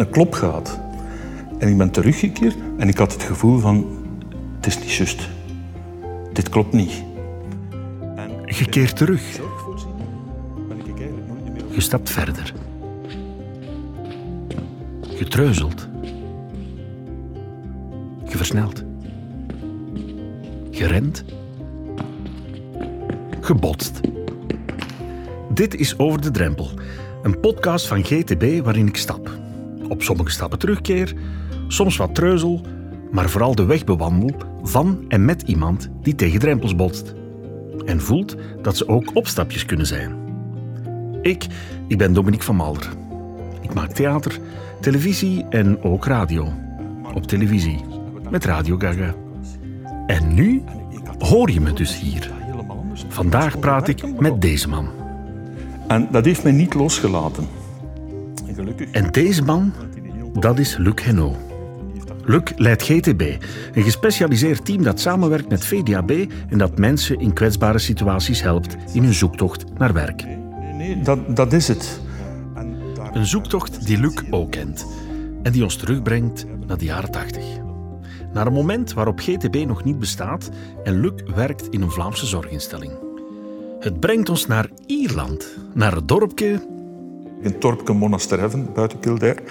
een klop gehad. En ik ben teruggekeerd en ik had het gevoel van, het is niet juist. Dit klopt niet. Je keert terug. Je stapt verder. Je treuzelt. Je versnelt. Je rent. Je botst. Dit is Over de Drempel, een podcast van GTB waarin ik stap. Op sommige stappen terugkeer, soms wat treuzel, maar vooral de weg bewandel van en met iemand die tegen drempels botst. En voelt dat ze ook opstapjes kunnen zijn. Ik, ik ben Dominique van Malder. Ik maak theater, televisie en ook radio. Op televisie, met Radio Gaga. En nu hoor je me dus hier. Vandaag praat ik met deze man. En dat heeft mij niet losgelaten. En deze man, dat is Luc Henault. Luc leidt GTB, een gespecialiseerd team dat samenwerkt met VDAB en dat mensen in kwetsbare situaties helpt in hun zoektocht naar werk. Dat, dat is het. Een zoektocht die Luc ook kent en die ons terugbrengt naar de jaren 80. Naar een moment waarop GTB nog niet bestaat en Luc werkt in een Vlaamse zorginstelling. Het brengt ons naar Ierland, naar het dorpje In het dorpje Monasterheaven, buiten Kildare,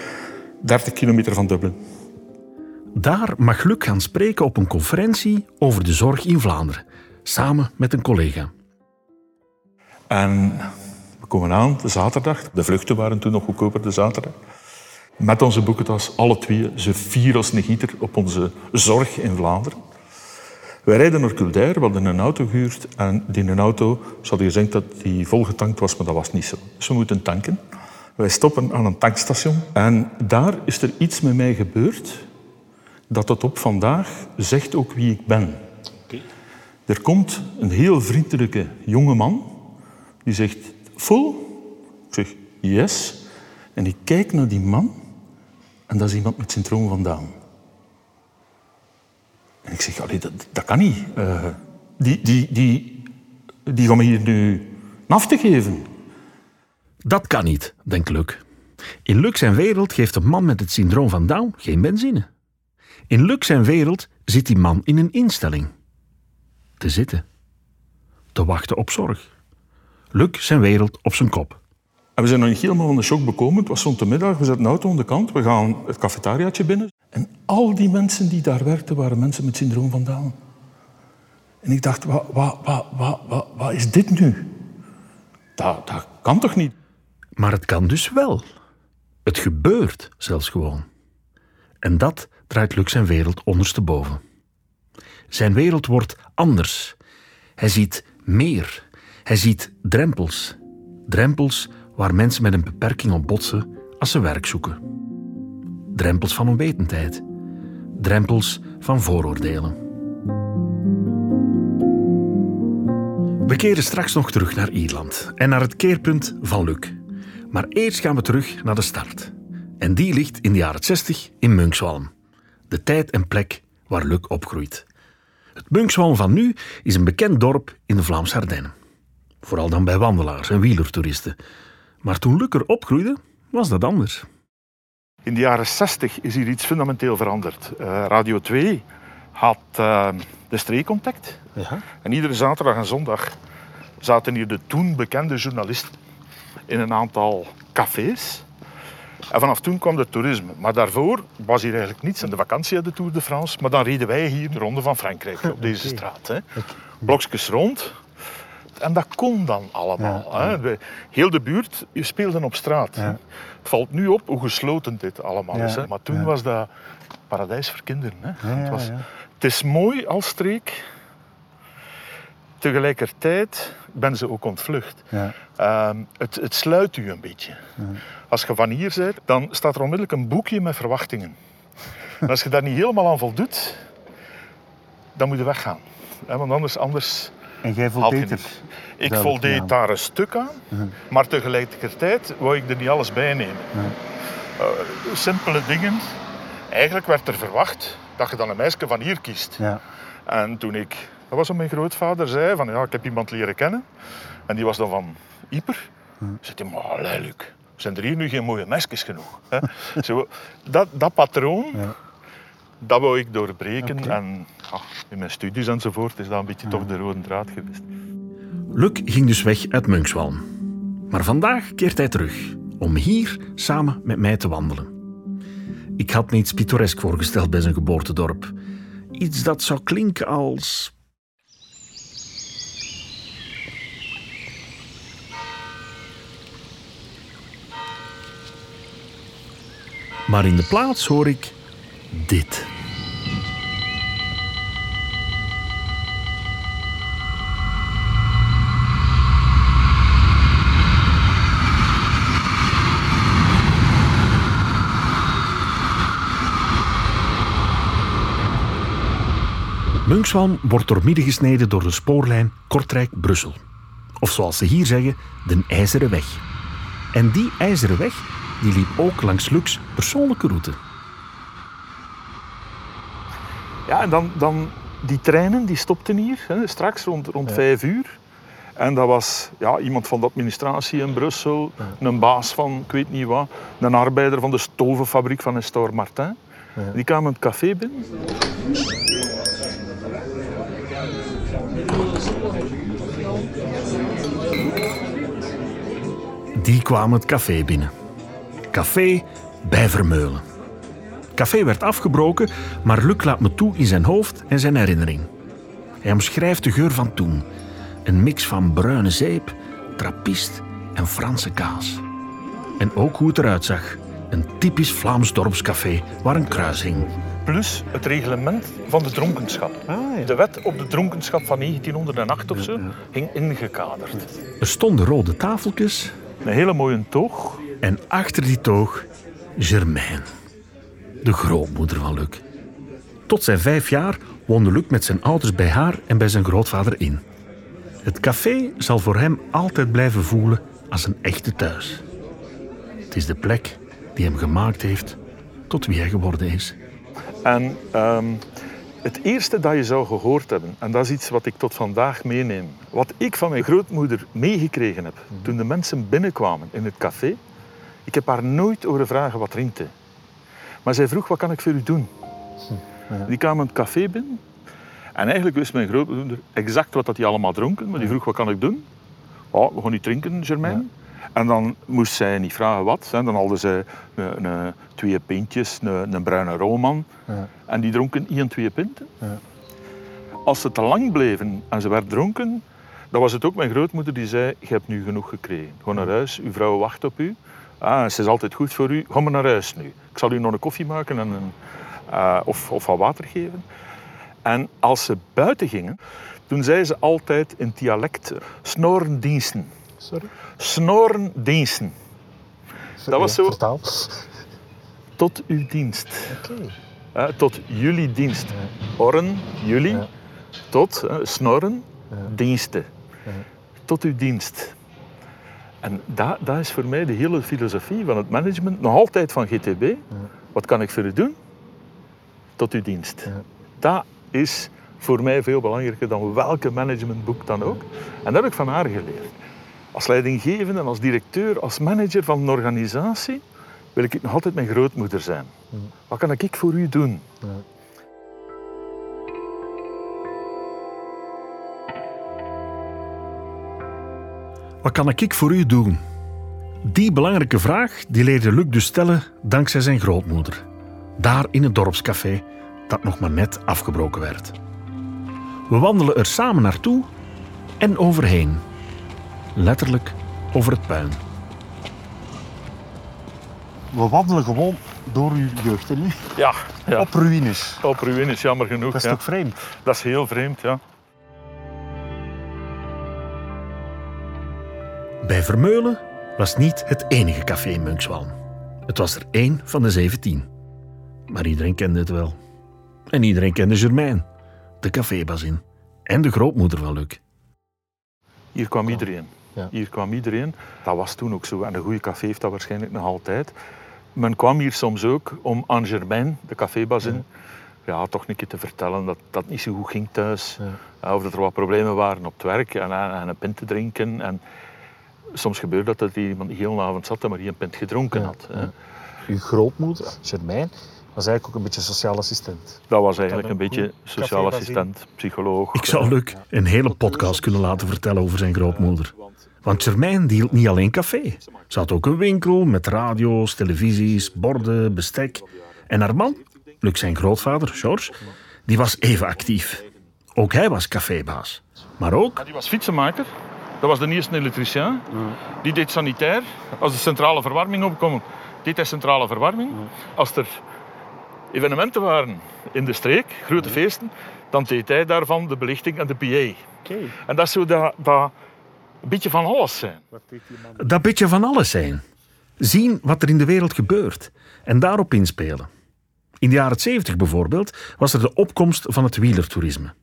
30 kilometer van Dublin. Daar mag Luc gaan spreken op een conferentie over de zorg in Vlaanderen, samen met een collega. En we komen aan, de zaterdag. De vluchten waren toen nog goedkoper, de zaterdag. Met onze boekentas, alle twee, ze vier als een gieter op onze zorg in Vlaanderen. Wij rijden naar Kildare, we hadden een auto gehuurd. En die een auto, ze hadden gezegd dat die volgetankt was, maar dat was niet zo. Dus we moeten tanken. Wij stoppen aan een tankstation. En daar is er iets met mij gebeurd dat tot op vandaag zegt ook wie ik ben. Er komt een heel vriendelijke jonge man die zegt, full? Ik zeg, yes. En ik kijk naar die man en dat is iemand met syndroom van Down. En ik zeg, allee, dat, dat kan niet. Eh, die, die, die, die gaan me hier nu af te geven. Dat kan niet, denkt Luc. In Luc zijn wereld geeft een man met het syndroom van Down geen benzine. In Luc zijn wereld zit die man in een instelling. Te zitten. Te wachten op zorg. Luc zijn wereld op zijn kop. En we zijn nog niet helemaal van de shock bekomen. Het was de middag, we zetten de auto aan de kant, we gaan het cafetariaatje binnen. En al die mensen die daar werkten, waren mensen met syndroom van Down. En ik dacht, wat, wat, wat, wat, wat, wat is dit nu? Dat, dat kan toch niet? Maar het kan dus wel. Het gebeurt zelfs gewoon. En dat draait Luc zijn wereld ondersteboven. Zijn wereld wordt anders. Hij ziet meer. Hij ziet drempels. Drempels waar mensen met een beperking op botsen als ze werk zoeken. Drempels van onwetendheid. Drempels van vooroordelen. We keren straks nog terug naar Ierland en naar het keerpunt van Luc. Maar eerst gaan we terug naar de start. En die ligt in de jaren 60 in Munkswalm. De tijd en plek waar Luc opgroeit. Het Munkswalm van nu is een bekend dorp in de Vlaamse Ardennen. Vooral dan bij wandelaars en wielertoeristen. Maar toen Luc er opgroeide, was dat anders. In de jaren 60 is hier iets fundamenteel veranderd. Eh, Radio 2 had eh, de streek ontdekt. En iedere zaterdag en zondag zaten hier de toen bekende journalisten in een aantal cafés. En vanaf toen kwam het toerisme. Maar daarvoor was hier eigenlijk niets. In de vakantie had de Tour de France. Maar dan reden wij hier de Ronde van Frankrijk op deze straat. Hè. Blokjes rond. En dat kon dan allemaal. Hè. Heel de buurt speelde op straat. Het valt nu op hoe gesloten dit allemaal is. Hè. Maar toen was dat paradijs voor kinderen. Hè. het, was, het is mooi als streek. Tegelijkertijd ben ze ook ontvlucht. Ehm, het, het sluit u een beetje. Als je van hier bent, dan staat er onmiddellijk een boekje met verwachtingen. En als je daar niet helemaal aan voldoet, dan moet je weggaan. Want anders, anders En jij voldeed er. Ik voldeed daar een stuk aan, maar tegelijkertijd wou ik er niet alles bij nemen. Eh, simpele dingen. Eigenlijk werd er verwacht dat je dan een meisje van hier kiest. Ja. En toen ik, dat was wat mijn grootvader zei, van ja, ik heb iemand leren kennen. En die was dan van Ieper. Zegt hij, maar Luc, zijn er hier nu geen mooie mesjes genoeg? Hè? Zo, dat, dat patroon, Ja. dat wou ik doorbreken. En ja, in mijn studies enzovoort is dat een beetje toch de rode draad geweest. Luc ging dus weg uit Munkswalm. Maar vandaag keert hij terug om hier samen met mij te wandelen. Ik had me iets pittoresk voorgesteld bij zijn geboortedorp. Iets dat zou klinken als. Maar in de plaats hoor ik dit. Munkswalm wordt doormidden gesneden door de spoorlijn Kortrijk-Brussel. Of zoals ze hier zeggen, de IJzeren Weg. En die IJzeren Weg die liep ook langs Lux persoonlijke route. Ja, en dan, dan die treinen die stopten hier, hè, straks rond, rond vijf uur. En dat was ja, iemand van de administratie in Brussel, een baas van ik weet niet wat, een arbeider van de stovenfabriek van Estor Martin. Die kwamen het café binnen. Die kwamen het café binnen. Café bij Vermeulen. Café werd afgebroken, maar Luc laat me toe in zijn hoofd en zijn herinnering. Hij omschrijft de geur van toen. Een mix van bruine zeep, trappist en Franse kaas. En ook hoe het eruit zag. Een typisch Vlaams dorpscafé waar een kruis hing. Plus het reglement van de dronkenschap. De wet op de dronkenschap van 1908 of zo hing ingekaderd. Er stonden rode tafeltjes Een hele mooie toog. En achter die toog Germaine, de grootmoeder van Luc. Tot zijn vijf jaar woonde Luc met zijn ouders bij haar en bij zijn grootvader in. Het café zal voor hem altijd blijven voelen als een echte thuis. Het is de plek die hem gemaakt heeft tot wie hij geworden is. En ehm, het eerste dat je zou gehoord hebben, en dat is iets wat ik tot vandaag meeneem. Wat ik van mijn grootmoeder meegekregen heb toen de mensen binnenkwamen in het café. Ik heb haar nooit horen vragen wat drinkt. Maar zij vroeg, wat kan ik voor u doen? Die kwamen het café binnen. En eigenlijk wist mijn grootmoeder exact wat dat die allemaal dronken. Maar die vroeg, wat kan ik doen? Oh, we gaan niet drinken, Germain. En dan moest zij niet vragen wat. hè. Dan hadden een, een- twee pintjes, een, een bruine roman. En die dronken één, twee pinten. Als ze te lang bleven en ze werd dronken, dan was het ook mijn grootmoeder die zei, je hebt nu genoeg gekregen. Ga naar huis, uw vrouw wacht op u. Ah, ze is altijd goed voor u. Ga maar naar huis nu. Ik zal u nog een koffie maken en een, eh, of, of wat water geven. En als ze buiten gingen, toen zei ze altijd in dialect snorendiensten. Sorry? Snorendiensten. Dat was zo. Vertaal. Tot uw dienst. Oké. Hè, tot jullie dienst. Oren, jullie, Ja. tot, snorren, Ja. diensten. Tot uw dienst. En dat, dat is voor mij de hele filosofie van het management, nog altijd van GTB. Wat kan ik voor u doen? Tot uw dienst. Ja. Dat is voor mij veel belangrijker dan welke managementboek dan ook. En dat heb ik van haar geleerd. Als leidinggevende en als directeur, als manager van een organisatie, wil ik nog altijd mijn grootmoeder zijn. Wat kan ik voor u doen? Wat kan ik voor u doen? Die belangrijke vraag die leerde Luc dus stellen dankzij zijn grootmoeder. Daar in het dorpscafé dat nog maar net afgebroken werd. We wandelen er samen naartoe en overheen. Letterlijk over het puin. We wandelen gewoon door uw jeugd hè, nu. Ja, ja. Op ruïnes. Op ruïnes, jammer genoeg. Dat is ja. toch vreemd? Dat is heel vreemd, ja. Bij Vermeulen was niet het enige café in Munkswalm. Het was er één van de zeventien. Maar iedereen kende het wel. En iedereen kende Germain, de cafébazin en de grootmoeder van Luc. Hier kwam iedereen. Ja. Hier kwam iedereen. Dat was toen ook zo. En een goede café heeft dat waarschijnlijk nog altijd. Men kwam hier soms ook om aan Germain, de cafébazin, ja. toch een keer te vertellen dat dat niet zo goed ging thuis. Ja, Of dat er wat problemen waren op het werk en, en, en een pint te drinken. En soms gebeurde dat dat iemand de hele avond zat en maar een pint gedronken Ja, had. hè. ja. Uw grootmoeder, Germain, was eigenlijk ook een beetje sociaal assistent. Dat was eigenlijk Dat een een beetje sociaal assistent, psycholoog. Ik zou Luc een hele podcast kunnen laten vertellen over zijn grootmoeder. Want Germain die hield niet alleen café. Ze had ook een winkel met radio's, televisies, borden, bestek. En haar man, Luc zijn grootvader, George, die was even actief. Ook hij was cafébaas. Maar ook, Die was fietsenmaker. Dat was de eerste elektricien. Die deed sanitair. Als de centrale verwarming opkwam, deed hij centrale verwarming. Als er evenementen waren in de streek, grote feesten, dan deed hij daarvan de belichting en de PA. Oké. En dat zou dat, dat een beetje van alles zijn. Wat deed die man? dat beetje van alles zijn. Zien wat er in de wereld gebeurt en daarop inspelen. In de jaren 70 bijvoorbeeld was er de opkomst van het wielertoerisme.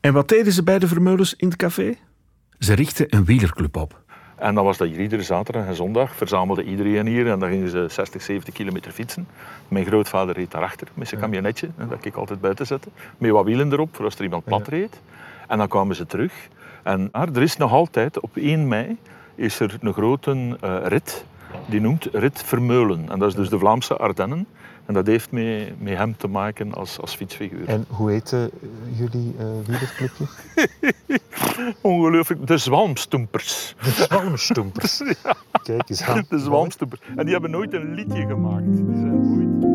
En wat deden ze bij de Vermeulens in het café? Ze richtten een wielerclub op. En dan was dat hier iedere zaterdag en zondag. Verzamelde iedereen hier en dan gingen ze 60, 70 kilometer fietsen. Mijn grootvader reed daarachter met zijn kamionetje, hè, dat ik altijd buiten zette. Met wat wielen erop, voor als er iemand plat reed. En dan kwamen ze terug. En ah, er is nog altijd, op 1 mei, is er een grote eh, rit. Die noemt Rit Vermeulen. En dat is dus de Vlaamse Ardennen. En dat heeft met, met hem te maken als, als fietsfiguur. En hoe heette eh, jullie eh wielerclubje? Ongelooflijk. De Zwalmstoempers. De Zwalmstoempers. Kijk eens aan. De Zwalmstoempers. En die hebben nooit een liedje gemaakt. Die zijn nooit...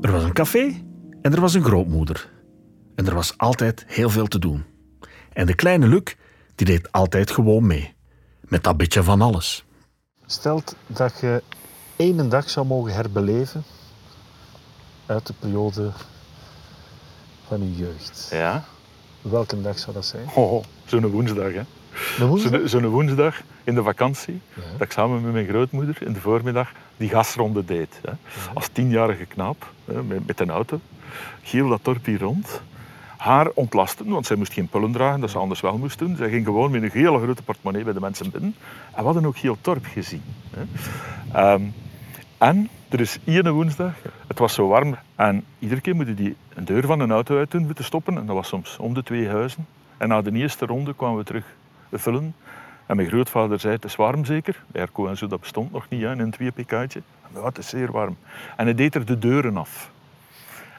Er was een café en er was een grootmoeder. En er was altijd heel veel te doen. En de kleine Luc, die deed altijd gewoon mee. Met dat beetje van alles. Stelt dat je één dag zou mogen herbeleven uit de periode van je jeugd. Ja. Welke dag zou dat zijn? Oh, zo'n woensdag, hè. De woensdag? Zo'n zo'n woensdag in de vakantie, Ja. dat ik samen met mijn grootmoeder in de voormiddag die gasronde deed. Hè. Als tienjarige knaap, hè, met, met een auto. Giel dat dorp hier rond. Haar ontlasten, want zij moest geen pullen dragen, dat ze anders wel moest doen. Zij ging gewoon met een hele grote portemonnee bij de mensen binnen. En we hadden ook heel dorp gezien. Hè. Ehm, en er is één woensdag, het was zo warm. En iedere keer moeten die een deur van een auto uit doen te stoppen. En dat was soms om de twee huizen. En na de eerste ronde kwamen we terug vullen. En mijn grootvader zei, het is warm zeker. Airco en zo, dat bestond nog niet hè, in een 2 pk'tje. Ja, het is zeer warm. En hij deed er de deuren af.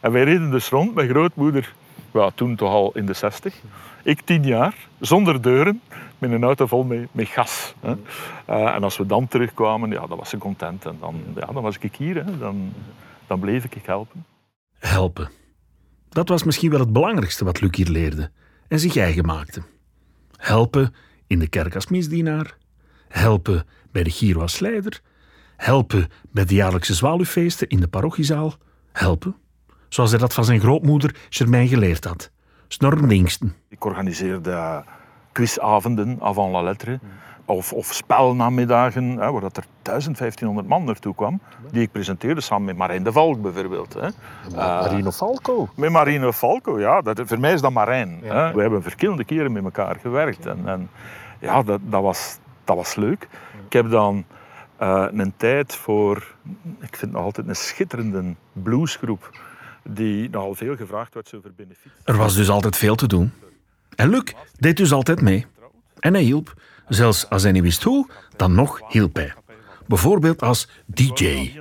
En wij reden dus rond, mijn grootmoeder, ja, toen toch al in de 60. Ik tien jaar, zonder deuren, met een auto vol met, met gas. Hè. Eh, en als we dan terugkwamen, ja, dan was ze content. En dan, ja, dan was ik hier, hè. Dan, dan bleef ik helpen. Helpen. Dat was misschien wel het belangrijkste wat Luc hier leerde en zich eigen maakte. Helpen in de kerk als misdienaar, helpen bij de Giro als leider, helpen bij de jaarlijkse zwaluwfeesten in de parochiezaal, helpen, zoals hij dat van zijn grootmoeder Germain geleerd had. Snorren Linksten. Ik organiseerde quizavonden avant la lettre. Of, of spelnamiddagen, hè, waar dat er 1500 man naartoe kwam. Die ik presenteerde samen met Marijn de Valk bijvoorbeeld. Hè. Marino Falco. Met Marino Falco, ja. Dat, voor mij is dat Marijn. Ja. Hè. We hebben verschillende keren met elkaar gewerkt. En, en ja, dat, dat, was, dat was leuk. Ik heb dan eh, een tijd voor, ik vind het nog altijd een schitterende bluesgroep, die nogal veel gevraagd werd over benefiet. Er was dus altijd veel te doen. En Luc deed dus altijd mee. En hij hielp. Zelfs als hij niet wist hoe, dan nog hielp hij. Bijvoorbeeld als DJ.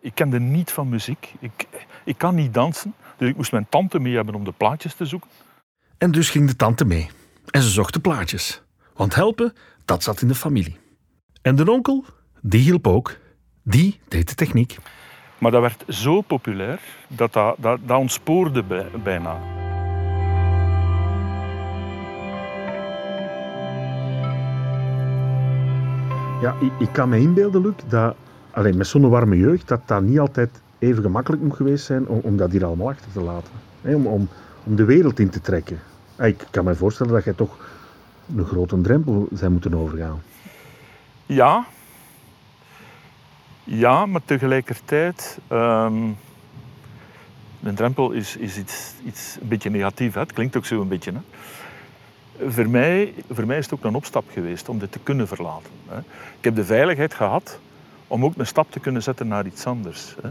Ik kende niet van muziek. Ik, ik kan niet dansen. Dus ik moest mijn tante mee hebben om de plaatjes te zoeken. En dus ging de tante mee. En ze zocht de plaatjes. Want helpen, dat zat in de familie. En de onkel, die hielp ook. Die deed de techniek. Maar dat werd zo populair dat dat, dat, dat ontspoorde bij- bijna. Ja, ik, ik kan me inbeelden, Luc, dat alleen met zo'n warme jeugd, dat dat niet altijd even gemakkelijk moet geweest zijn om, om dat hier allemaal achter te laten. Om, om, om de wereld in te trekken. Ah, Ik kan me voorstellen dat jij toch een grote drempel zijn moeten overgaan. Ja. Ja, maar tegelijkertijd... ehm een drempel is, is iets, iets een beetje negatief. Het klinkt ook zo een beetje. Hè? Voor, mij, voor mij is het ook een opstap geweest om dit te kunnen verlaten. Hè? Ik heb de veiligheid gehad om ook een stap te kunnen zetten naar iets anders. Hè?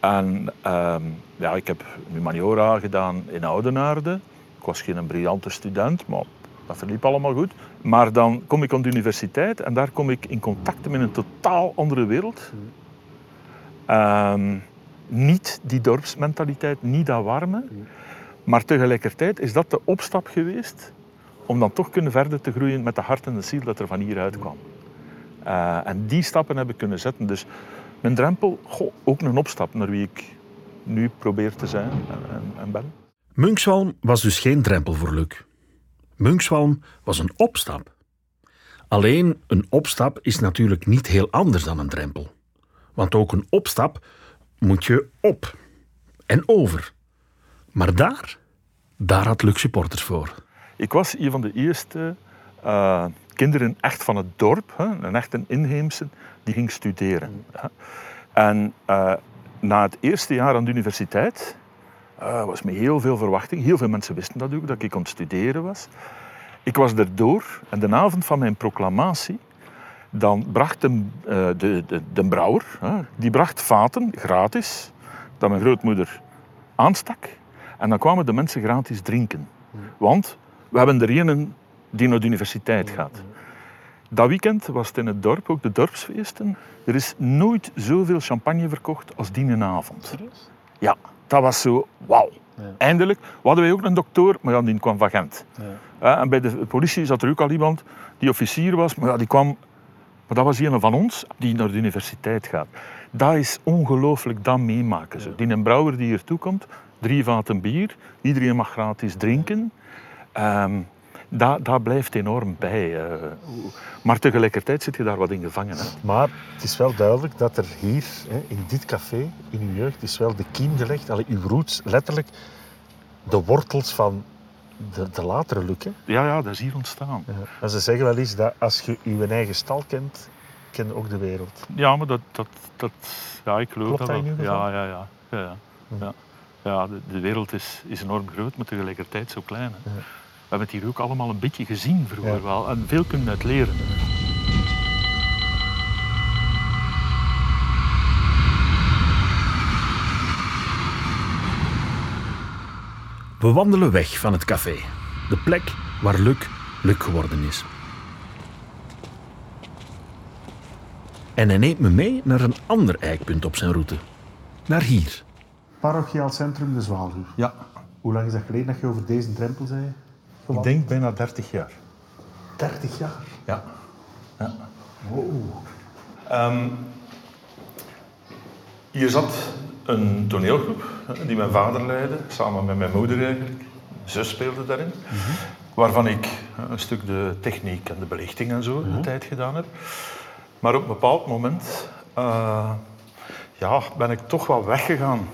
En ehm, ja, ik heb humaniora gedaan in Oudenaarde. Ik was geen briljante student, maar dat verliep allemaal goed. Maar dan kom ik aan de universiteit en daar kom ik in contact met een totaal andere wereld. Ehm, niet die dorpsmentaliteit, niet dat warme. Maar tegelijkertijd is dat de opstap geweest om dan toch kunnen verder te groeien met de hart en de ziel dat er van hieruit kwam. Uh, en die stappen heb ik kunnen zetten. Dus mijn drempel, goh, ook een opstap naar wie ik nu probeer te zijn en, en, en ben. Munkswalm was dus geen drempel voor Luc. Munkswalm was een opstap. Alleen een opstap is natuurlijk niet heel anders dan een drempel. Want ook een opstap moet je op en over. Maar daar, daar had Luc supporters voor. Ik was een van de eerste uh, kinderen echt van het dorp, hè, een echte inheemse, die ging studeren. En uh, na het eerste jaar aan de universiteit uh, was met heel veel verwachting. Heel veel mensen wisten dat ook, dat ik aan het studeren was. Ik was erdoor en de avond van mijn proclamatie, dan bracht de, uh, de, de, de brouwer, die bracht vaten, gratis, dat mijn grootmoeder aanstak. En dan kwamen de mensen gratis drinken. Want we hebben er een die naar de universiteit gaat. Dat weekend was het in het dorp, ook de dorpsfeesten. Er is nooit zoveel champagne verkocht als die avond. Ja, dat was zo, wauw. Ja. Eindelijk. We hadden wij ook een dokter, maar ja, die kwam van Gent. Ja. En bij de politie zat er ook al iemand die officier was, maar ja, die kwam... Maar dat was een van ons die naar de universiteit gaat. Dat is ongelooflijk, dat meemaken. Zo. Die een brouwer die hier toe komt, drie vaten bier, iedereen mag gratis drinken. Um, dat, dat blijft enorm bij. Uh, maar tegelijkertijd zit je daar wat in gevangen. Hè. Maar het is wel duidelijk dat er hier, in dit café, in uw jeugd, is wel de kiem gelegd, alle uw roots, letterlijk de wortels van de, de latere. Hè? Ja, ja, dat is hier ontstaan. Ja. ze zeggen wel eens dat als je je eigen stal kent, ken je ook de wereld. Ja, maar dat, dat, dat ja, ik geloof Klopt dat. Ja, ja, ja. ja, ja. ja. ja de, de, wereld is, is enorm groot, maar tegelijkertijd zo klein. Hè. We hebben het hier ook allemaal een beetje gezien vroeger ja. wel. En veel kunnen uit leren. We wandelen weg van het café. De plek waar Luc Luc geworden is. En hij neemt me mee naar een ander eikpunt op zijn route. Naar hier. Parochiaal Centrum De Zwaalhoef. Ja. Hoe lang is dat geleden dat je over deze drempel zei? Ik denk bijna 30 jaar. 30 jaar? Ja. ja. Wow. Um, hier zat een toneelgroep die mijn vader leidde, samen met mijn moeder eigenlijk. Mijn zus speelde daarin. Mm -hmm. Waarvan ik een stuk de techniek en de belichting en zo mm -hmm. de tijd gedaan heb. Maar op een bepaald moment uh, ja, ben ik toch wel weggegaan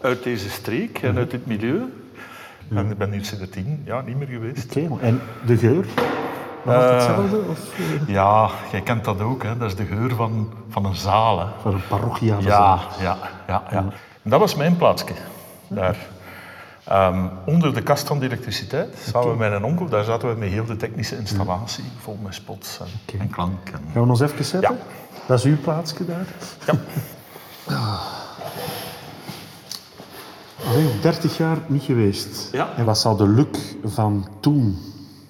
uit deze streek en uit dit milieu. Ja. En ik ben hier sinds tien jaar niet meer geweest. Oké, okay, en de geur? Was het hetzelfde? Of? Ja, jij kent dat ook. Hè. Dat is de geur van, van een zaal. Hè. Van een parochiale ja, zaal. Ja, ja, ja. En dat was mijn plaatsje. Daar. Um, onder de kast van de elektriciteit, samen okay. met een onkel, daar zaten we met heel de technische installatie, ja. vol met spots en, okay. en klank. En... Gaan we ons even zetten? Ja. Dat is uw plaatsje daar? Ja. Allee, 30 jaar niet geweest. Ja. En wat zou de Luc van toen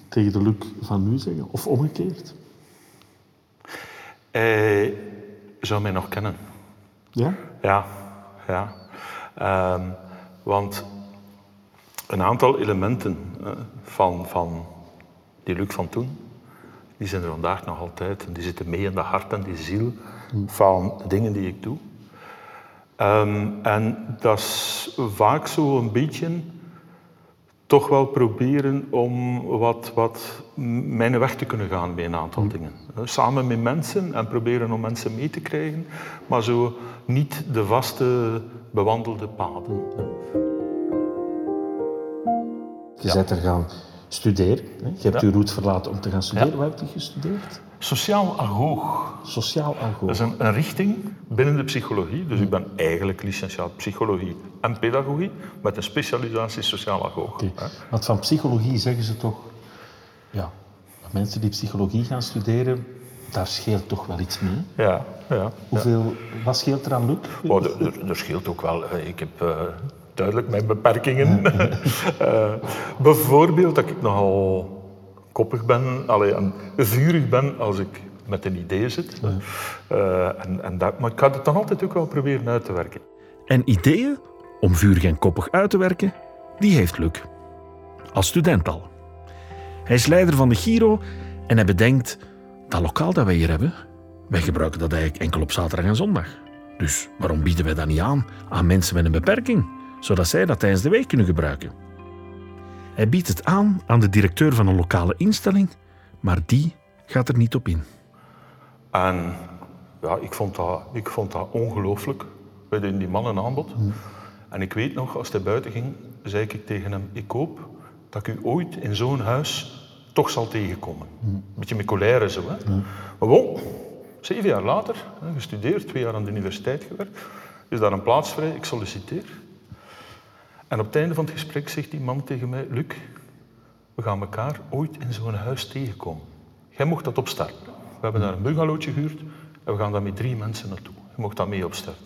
tegen de Luc van nu zeggen? Of omgekeerd? Hij zou mij nog kennen. Ja? Ja, ja. Um, want een aantal elementen uh, van, van die Luc van toen, die zijn er vandaag nog altijd. En die zitten mee in de hart en die ziel van de dingen die ik doe. Um, en dat is vaak zo een beetje toch wel proberen om wat, wat mijn weg te kunnen gaan bij een aantal mm. dingen. Samen met mensen en proberen om mensen mee te krijgen, maar zo niet de vaste bewandelde paden. Je bent er gaan studeren. Hè? Je hebt je route verlaten om te gaan studeren. Waar heb je gestudeerd? Sociaal agoog. Sociaal agoog. Dat is een, een, richting binnen de psychologie. Dus ik ben eigenlijk licentiaat psychologie en pedagogie met een specialisatie sociaal agoog. Okay. Want van psychologie zeggen ze toch... Ja, mensen die psychologie gaan studeren, daar scheelt toch wel iets mee. Ja, ja. Hoeveel, wat scheelt er aan Luc? Oh, er, scheelt ook wel. Ik heb eh, duidelijk mijn beperkingen. Eh, bijvoorbeeld dat ik nogal koppig ben, allee, en vurig ben als ik met een idee zit. Eh, en, en dat, maar ik ga het dan altijd ook wel proberen uit te werken. En ideeën om vurig en koppig uit te werken, die heeft Luc. Als student al. Hij is leider van de Giro en hij bedenkt dat lokaal dat wij hier hebben, wij gebruiken dat eigenlijk enkel op zaterdag en zondag. Dus waarom bieden wij dat niet aan aan mensen met een beperking, zodat zij dat tijdens de week kunnen gebruiken? Hij biedt het aan aan de directeur van een lokale instelling, maar die gaat er niet op in. En ja, ik vond dat, ik vond dat ongelooflijk, bij die die man een aanbod. En ik weet nog, als hij buiten ging, zei ik tegen hem, ik hoop dat ik u ooit in zo'n huis toch zal tegenkomen. Een beetje met colère zo. Hè. Maar bon, zeven jaar later, gestudeerd, twee jaar aan de universiteit gewerkt, is daar een plaats vrij, ik solliciteer. En op het einde van het gesprek zegt die man tegen mij, Luc, we gaan elkaar ooit in zo'n huis tegenkomen. Jij mocht dat opstarten. We hebben daar een bungalowtje gehuurd en we gaan daar met drie mensen naartoe. Je mocht dat mee opstarten.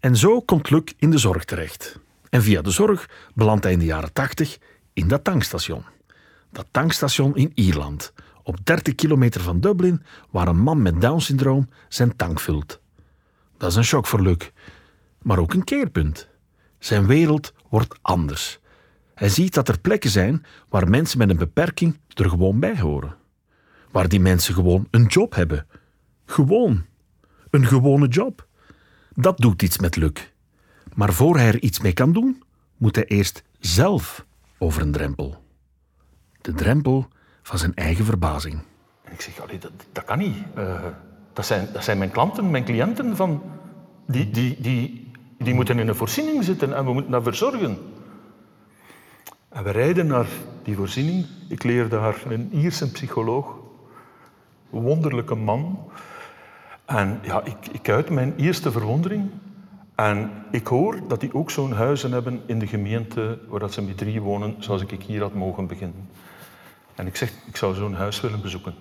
En zo komt Luc in de zorg terecht. En via de zorg belandt hij in de jaren 80 in dat tankstation. Dat tankstation in Ierland, op 30 kilometer van Dublin, waar een man met Down-syndroom zijn tank vult. Dat is een shock voor Luc, maar ook een keerpunt. Zijn wereld wordt anders. Hij ziet dat er plekken zijn waar mensen met een beperking er gewoon bij horen. Waar die mensen gewoon een job hebben. Gewoon. Een gewone job. Dat doet iets met Luc. Maar voor hij er iets mee kan doen, moet hij eerst zelf over een drempel. De drempel van zijn eigen verbazing. Ik zeg, allee, dat, dat kan niet. Eh, dat, zijn, dat zijn mijn klanten, mijn cliënten. Van, die, die, die, die moeten in een voorziening zitten en we moeten dat verzorgen. En we rijden naar die voorziening. Ik leer daar een Ierse psycholoog. Een wonderlijke man. En ja, ik, ik uit mijn eerste verwondering. En ik hoor dat die ook zo'n huizen hebben in de gemeente waar dat ze met drie wonen, zoals ik hier had mogen beginnen. En ik zeg, ik zou zo'n huis willen bezoeken.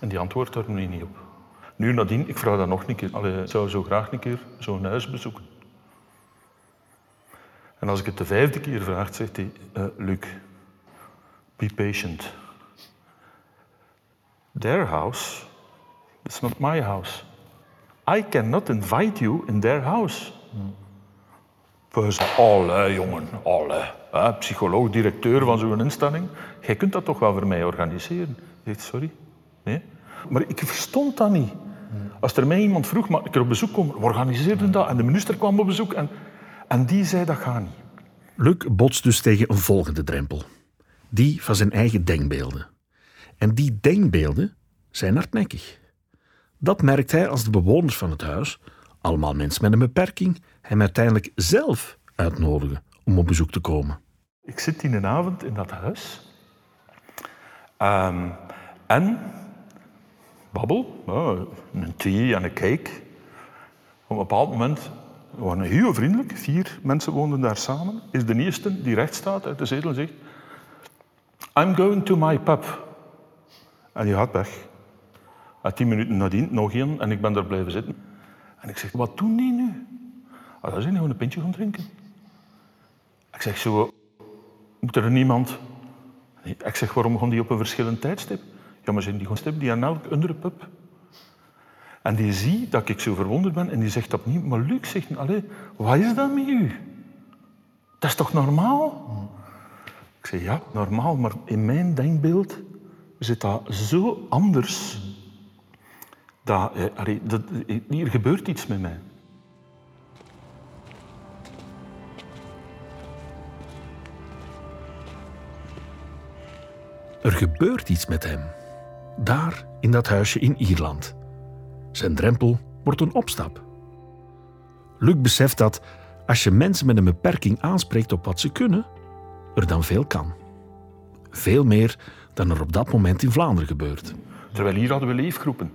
En die antwoordt daar nu niet op. Nu nadien, ik vraag dat nog een keer. Allee, ik zou zo graag een keer zo'n huis bezoeken. En als ik het de vijfde keer vraag, zegt hij, eh, Luc, be patient. Their house is not my house. I cannot invite you in their house. Zeggen, allee jongen, allee. Hè, psycholoog, directeur van zo'n instelling. Jij kunt dat toch wel voor mij organiseren? Ik zeg, sorry. Nee. Maar ik verstond dat niet. Als er mij iemand vroeg, mag ik er op bezoek komen? We organiseerden dat en de minister kwam op bezoek en, en die zei, dat gaat niet. Luc botst dus tegen een volgende drempel. Die van zijn eigen denkbeelden. En die denkbeelden zijn hardnekkig. Dat merkt hij als de bewoners van het huis, allemaal mensen met een beperking, hem uiteindelijk zelf uitnodigen om op bezoek te komen. Ik zit in een avond in dat huis. Ehm, en babbel, een thee en een cake. Op een bepaald moment, we waren heel vriendelijk, vier mensen woonden daar samen, is de eerste die recht staat uit de zetel en zegt I'm going to my pub. En die gaat weg. En tien minuten nadien nog één en ik ben daar blijven zitten. En ik zeg, wat doen die nu? Ah, dat zijn gewoon een pintje gaan drinken. Ik zeg zo, moet er niemand... Ik zeg, waarom gaan die op een verschillend tijdstip? Ja, maar zijn die stip die aan elk andere pub? En die ziet dat ik zo verwonderd ben en die zegt opnieuw, maar Luc zegt, allee, wat is dat met u? Dat is toch normaal? Ik zeg, ja, normaal, maar in mijn denkbeeld zit dat zo anders. Dat, eh, allee, dat, hier gebeurt iets met mij. Er gebeurt iets met hem. Daar in dat huisje in Ierland. Zijn drempel wordt een opstap. Luc beseft dat als je mensen met een beperking aanspreekt op wat ze kunnen, er dan veel kan. Veel meer dan er op dat moment in Vlaanderen gebeurt. Terwijl hier hadden we leefgroepen.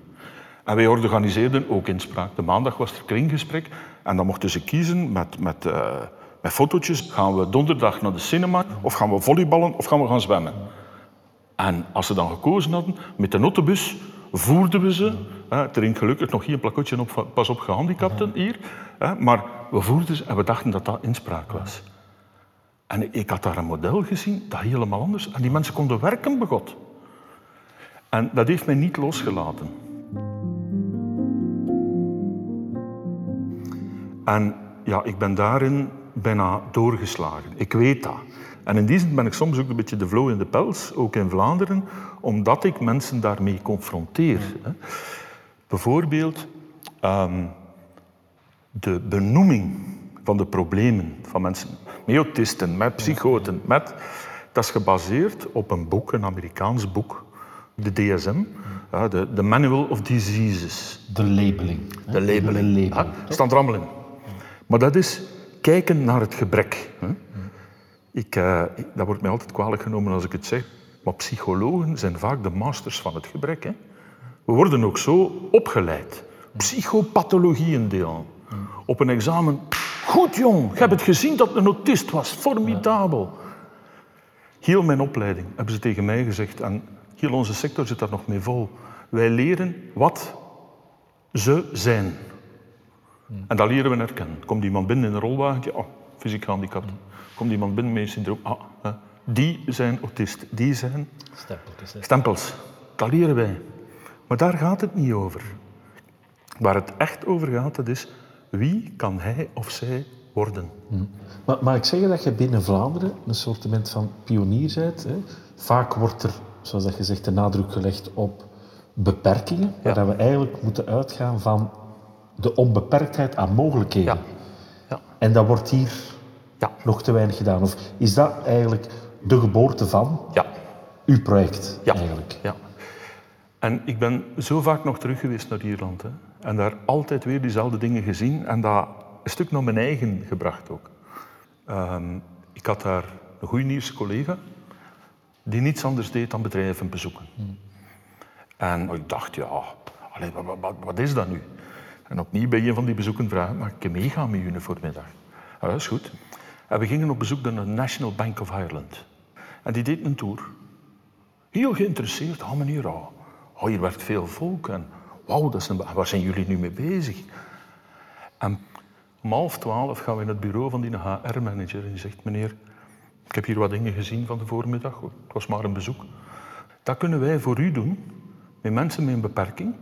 En wij organiseerden ook inspraak. De maandag was er kringgesprek en dan mochten ze kiezen met, met, eh, met fotootjes. Gaan we donderdag naar de cinema of gaan we volleyballen of gaan we gaan zwemmen? En als ze dan gekozen hadden, met de autobus voerden we ze. Hè, er gelukkig nog geen plakotje op, pas op gehandicapten hier. Hè, maar we voerden ze en we dachten dat dat inspraak was. En ik- ik had daar een model gezien dat helemaal anders. En die mensen konden werken, begot. En dat heeft mij niet losgelaten. En ja, ik ben daarin bijna doorgeslagen. Ik weet dat. En in die zin ben ik soms ook een beetje de vlo in de pels, ook in Vlaanderen, omdat ik mensen daarmee confronteer. hè. Bijvoorbeeld ehm, de benoeming van de problemen van mensen met autisten, met psychoten, met, dat is gebaseerd op een boek, een Amerikaans boek, de DSM, ja, de, de Manual of Diseases. De labeling. hè. De labeling. labelen. Ja, staat er allemaal in. Maar dat is kijken naar het gebrek. Hè. Ik, eh, ik- dat wordt mij altijd kwalijk genomen als ik het zeg. Maar psychologen zijn vaak de masters van het gebrek. Hè. We worden ook zo opgeleid. Psychopathologieën delen. Op een examen. Goed jong, je hebt het gezien dat een autist was. Formidabel. Heel mijn opleiding hebben ze tegen mij gezegd. En heel onze sector zit daar nog mee vol. Wij leren wat ze zijn. En dat leren we herkennen. Komt iemand binnen in een rolwagentje, oh, fysiek gehandicapt. Komt iemand binnen met een syndroom, ah, hè. die zijn autist, die zijn Stempeltjes, hè. stempels. Dat leren wij. Maar daar gaat het niet over. Waar het echt over gaat, dat is wie kan hij of zij worden. Maar, maar ik zeg dat je binnen Vlaanderen een soort van pionier bent. Hè. Vaak wordt er, zoals dat je zegt, de nadruk gelegd op beperkingen, waar dat we eigenlijk moeten uitgaan van de onbeperktheid aan mogelijkheden. Ja. Ja. En dat wordt hier Ja. nog te weinig gedaan. Of is dat eigenlijk de geboorte van Ja. uw project Ja. eigenlijk? ja. En ik ben zo vaak nog terug geweest naar Ierland. Hè. En daar altijd weer diezelfde dingen gezien. En dat een stuk naar mijn eigen gebracht ook. Ehm, ik had daar een goede Ierse collega die niets anders deed dan bedrijven bezoeken. En ik dacht, ja, allee, wat, wat, wat is dat nu? En opnieuw bij een van die bezoeken vragen, mag ik meegaan met jullie voor middag? Ja, dat is goed. En we gingen op bezoek naar de National Bank of Ireland. En die deed een tour. Heel geïnteresseerd. Ah, meneer, oh, oh, hier werkt veel volk. En wauw, dat is een, waar zijn jullie nu mee bezig? En om half twaalf gaan we in het bureau van die HR-manager en die zegt, meneer, ik heb hier wat dingen gezien van de voormiddag. Het was maar een bezoek. Dat kunnen wij voor u doen, met mensen met een beperking.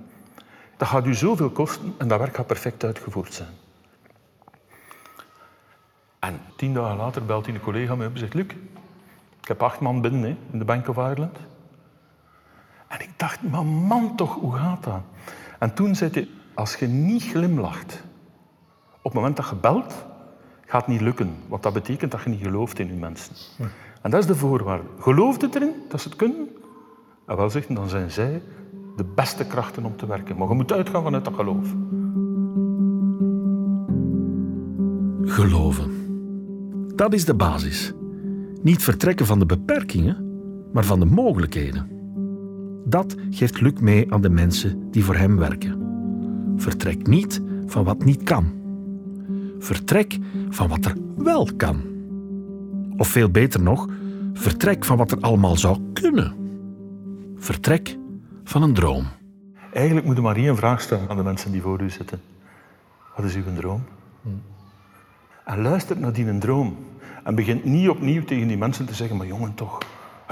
Dat gaat u zoveel kosten en dat werk gaat perfect uitgevoerd zijn. En tien dagen later belt hij een collega mij op en zegt, Luc, ik heb acht man binnen hè, in de Bank of Ireland. En ik dacht, maar man toch, hoe gaat dat? En toen zei hij, als je niet glimlacht, op het moment dat je belt, gaat het niet lukken. Want dat betekent dat je niet gelooft in je mensen. En dat is de voorwaarde. Gelooft het erin dat ze het kunnen? En wel zeggen, dan zijn zij de beste krachten om te werken. Maar je moet uitgaan vanuit dat geloof. Geloven. Dat is de basis. Niet vertrekken van de beperkingen, maar van de mogelijkheden. Dat geeft Luc mee aan de mensen die voor hem werken. Vertrek niet van wat niet kan. Vertrek van wat er wel kan. Of veel beter nog, vertrek van wat er allemaal zou kunnen. Vertrek van een droom. Eigenlijk moet je maar één vraag stellen aan de mensen die voor u zitten. Wat is uw droom? En luister naar die droom. En begint niet opnieuw tegen die mensen te zeggen, maar jongen toch,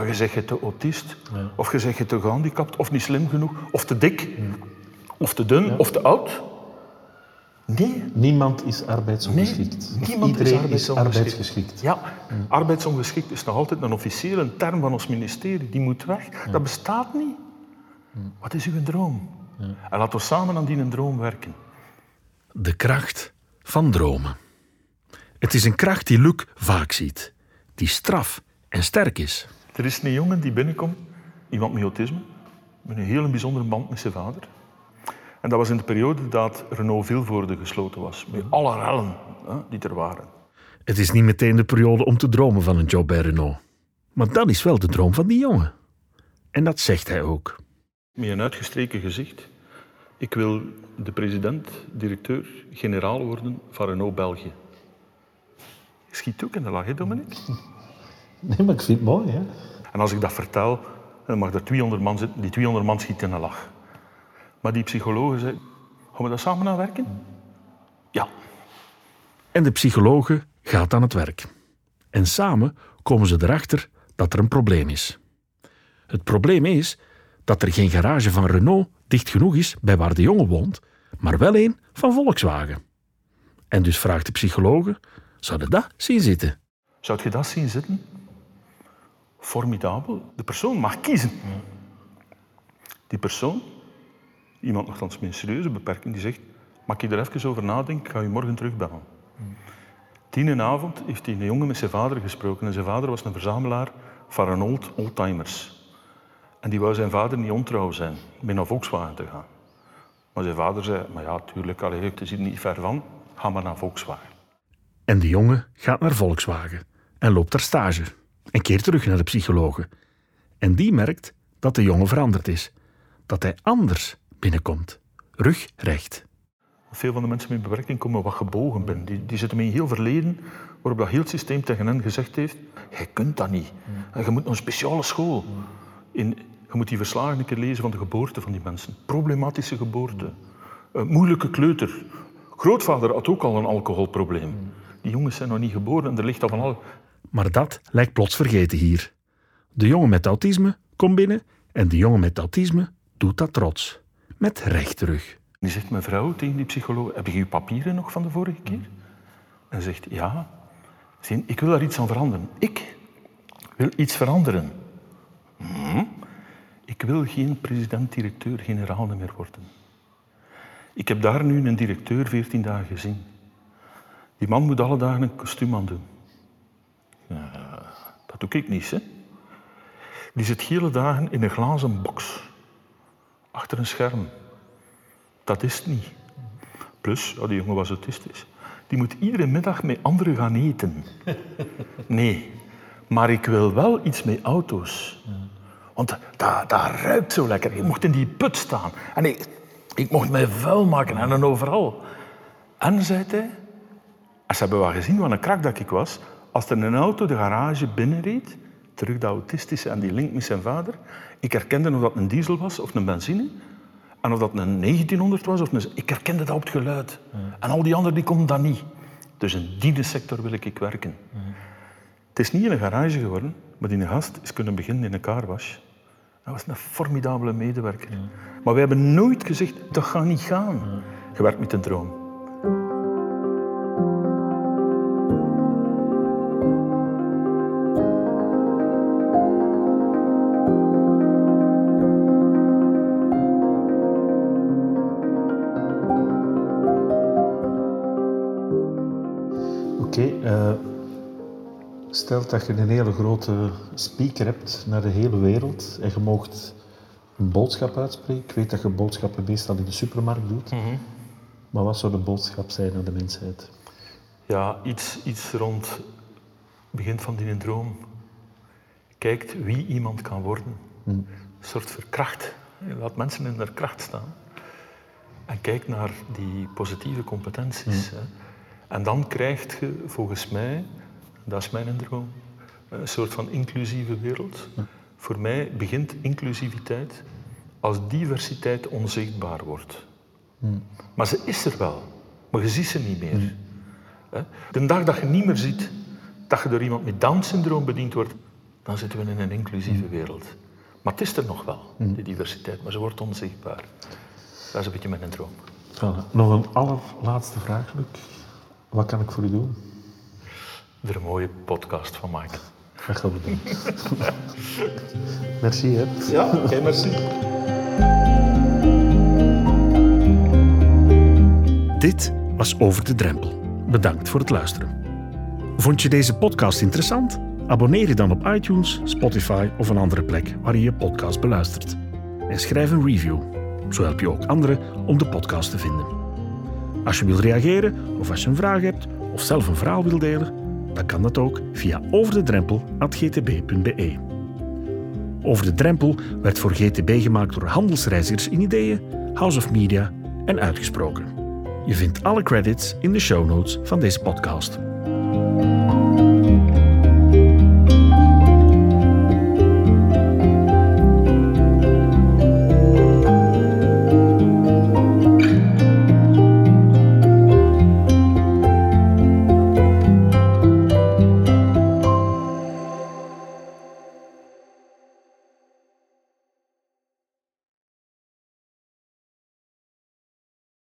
je zegt je te autist, of je zegt je te gehandicapt, of niet slim genoeg, of te dik, of te dun, of te oud. Nee, Niemand is arbeidsongeschikt. Nee, niemand is Iedereen is arbeidsongeschikt. arbeidsgeschikt. Ja, arbeidsongeschikt is nog altijd een officiële term van ons ministerie. Die moet weg. Dat bestaat niet. Wat is uw droom? En laten we samen aan die droom werken. De kracht van dromen. Het is een kracht die Luc vaak ziet, die straf en sterk is. Er is een jongen die binnenkomt, iemand met autisme, met een hele bijzondere band met zijn vader. En dat was in de periode dat Renault Vilvoorde gesloten was, met alle rellen hè, die er waren. Het is niet meteen de periode om te dromen van een job bij Renault. Maar dat is wel de droom van die jongen. En dat zegt hij ook. Met een uitgestreken gezicht. Ik wil de president, directeur, generaal worden van Renault België. Schiet ook in de lach, hè, Dominique? Nee, maar ik vind het mooi, hè? En als ik dat vertel, dan mag er 200 man zitten. Die 200 man schiet in een lach. Maar die psychologen zei, gaan we dat samen aan werken? Ja. En de psychologe gaat aan het werk. En samen komen ze erachter dat er een probleem is. Het probleem is dat er geen garage van Renault dicht genoeg is bij waar de jongen woont, maar wel een van Volkswagen. En dus vraagt de psychologe, zou je dat zien zitten? Zou je dat zien zitten? Formidabel. De persoon mag kiezen. Die persoon, iemand nogthans met een serieuze beperking, die zegt, mag ik er even over nadenken, ik ga je morgen terugbellen. Tien avond heeft hij een jongen met zijn vader gesproken. En zijn vader was een verzamelaar van Renault Oldtimers. En die wou zijn vader niet ontrouw zijn, met naar Volkswagen te gaan. Maar zijn vader zei, maar ja, tuurlijk, allee, het is hier niet ver van, ga maar naar Volkswagen. En de jongen gaat naar Volkswagen en loopt daar stage en keert terug naar de psychologe. En die merkt dat de jongen veranderd is, dat hij anders binnenkomt, rugrecht. Veel van de mensen met beperking komen wat gebogen binnen. Die, die zitten met een heel verleden waarop dat heel systeem tegen hen gezegd heeft, jij kunt dat niet. En je moet naar een speciale school. In, je moet die verslagen een keer lezen van de geboorte van die mensen. Problematische geboorte. Een moeilijke kleuter. Grootvader had ook al een alcoholprobleem. Die jongens zijn nog niet geboren en er ligt al van al. Maar dat lijkt plots vergeten hier. De jongen met autisme komt binnen en de jongen met autisme doet dat trots. Met recht terug. Die zegt mevrouw tegen die psycholoog, heb je uw papieren nog van de vorige keer? En zegt, ja. Zie, ik wil daar iets aan veranderen. Ik wil iets veranderen. Hm? Ik wil geen president-directeur-generaal meer worden. Ik heb daar nu een directeur 14 dagen gezien. Die man moet alle dagen een kostuum aan doen. Ja, dat doe ik niet, hè. Die zit hele dagen in een glazen box. Achter een scherm. Dat is het niet. Plus, ja, die jongen was autistisch. Die moet iedere middag met anderen gaan eten. Nee. Maar ik wil wel iets met auto's. Want dat, dat ruikt zo lekker. Je mocht in die put staan. En ik, ik mocht mij vuil maken en dan overal. En, zei hij, als ze hebben wel gezien wat een krak dat ik was, als er een auto de garage binnenreed, terug de autistische en die link met zijn vader, ik herkende of dat een diesel was of een benzine, en of dat een 1900 was of een... Ik herkende dat op het geluid. En al die anderen die konden dat niet. Dus in die sector wil ik werken. Het is niet in een garage geworden, maar die gast is kunnen beginnen in een carwash. Dat was een formidabele medewerker. Maar wij hebben nooit gezegd, dat gaat niet gaan. Je werkt met een droom. Oké, eh, stel dat je een hele grote speaker hebt naar de hele wereld en je moogt een boodschap uitspreken. Ik weet dat je boodschappen meestal in de supermarkt doet. Maar wat zou de boodschap zijn aan de mensheid? Ja, iets, iets rond begint van die droom. Kijkt wie iemand kan worden. Een soort verkracht. Je laat mensen in hun kracht staan. En kijk naar die positieve competenties. Hè. En dan krijg je volgens mij, dat is mijn droom, een soort van inclusieve wereld. Voor mij begint inclusiviteit als diversiteit onzichtbaar wordt. Maar ze is er wel, maar je ziet ze niet meer. De dag dat je niet meer ziet dat je door iemand met Down-syndroom bediend wordt, dan zitten we in een inclusieve wereld. Maar het is er nog wel, die diversiteit, maar ze wordt onzichtbaar. Dat is een beetje mijn droom. Voilà. Nog een allerlaatste vraag, Luc. Wat kan ik voor u doen? Er een mooie podcast van maken. Dat gaan we doen. Merci, hè. Ja, oké, merci. Dit was Over de Drempel. Bedankt voor het luisteren. Vond je deze podcast interessant? Abonneer je dan op iTunes, Spotify of een andere plek waar je je podcast beluistert. En schrijf een review. Zo help je ook anderen om de podcast te vinden. Als je wilt reageren of als je een vraag hebt of zelf een verhaal wilt delen, dan kan dat ook via overdedrempel.gtb.be. Over de Drempel werd voor GTB gemaakt door Handelsreizigers in Ideeën, House of Media en Uitgesproken. Je vindt alle credits in de show notes van deze podcast.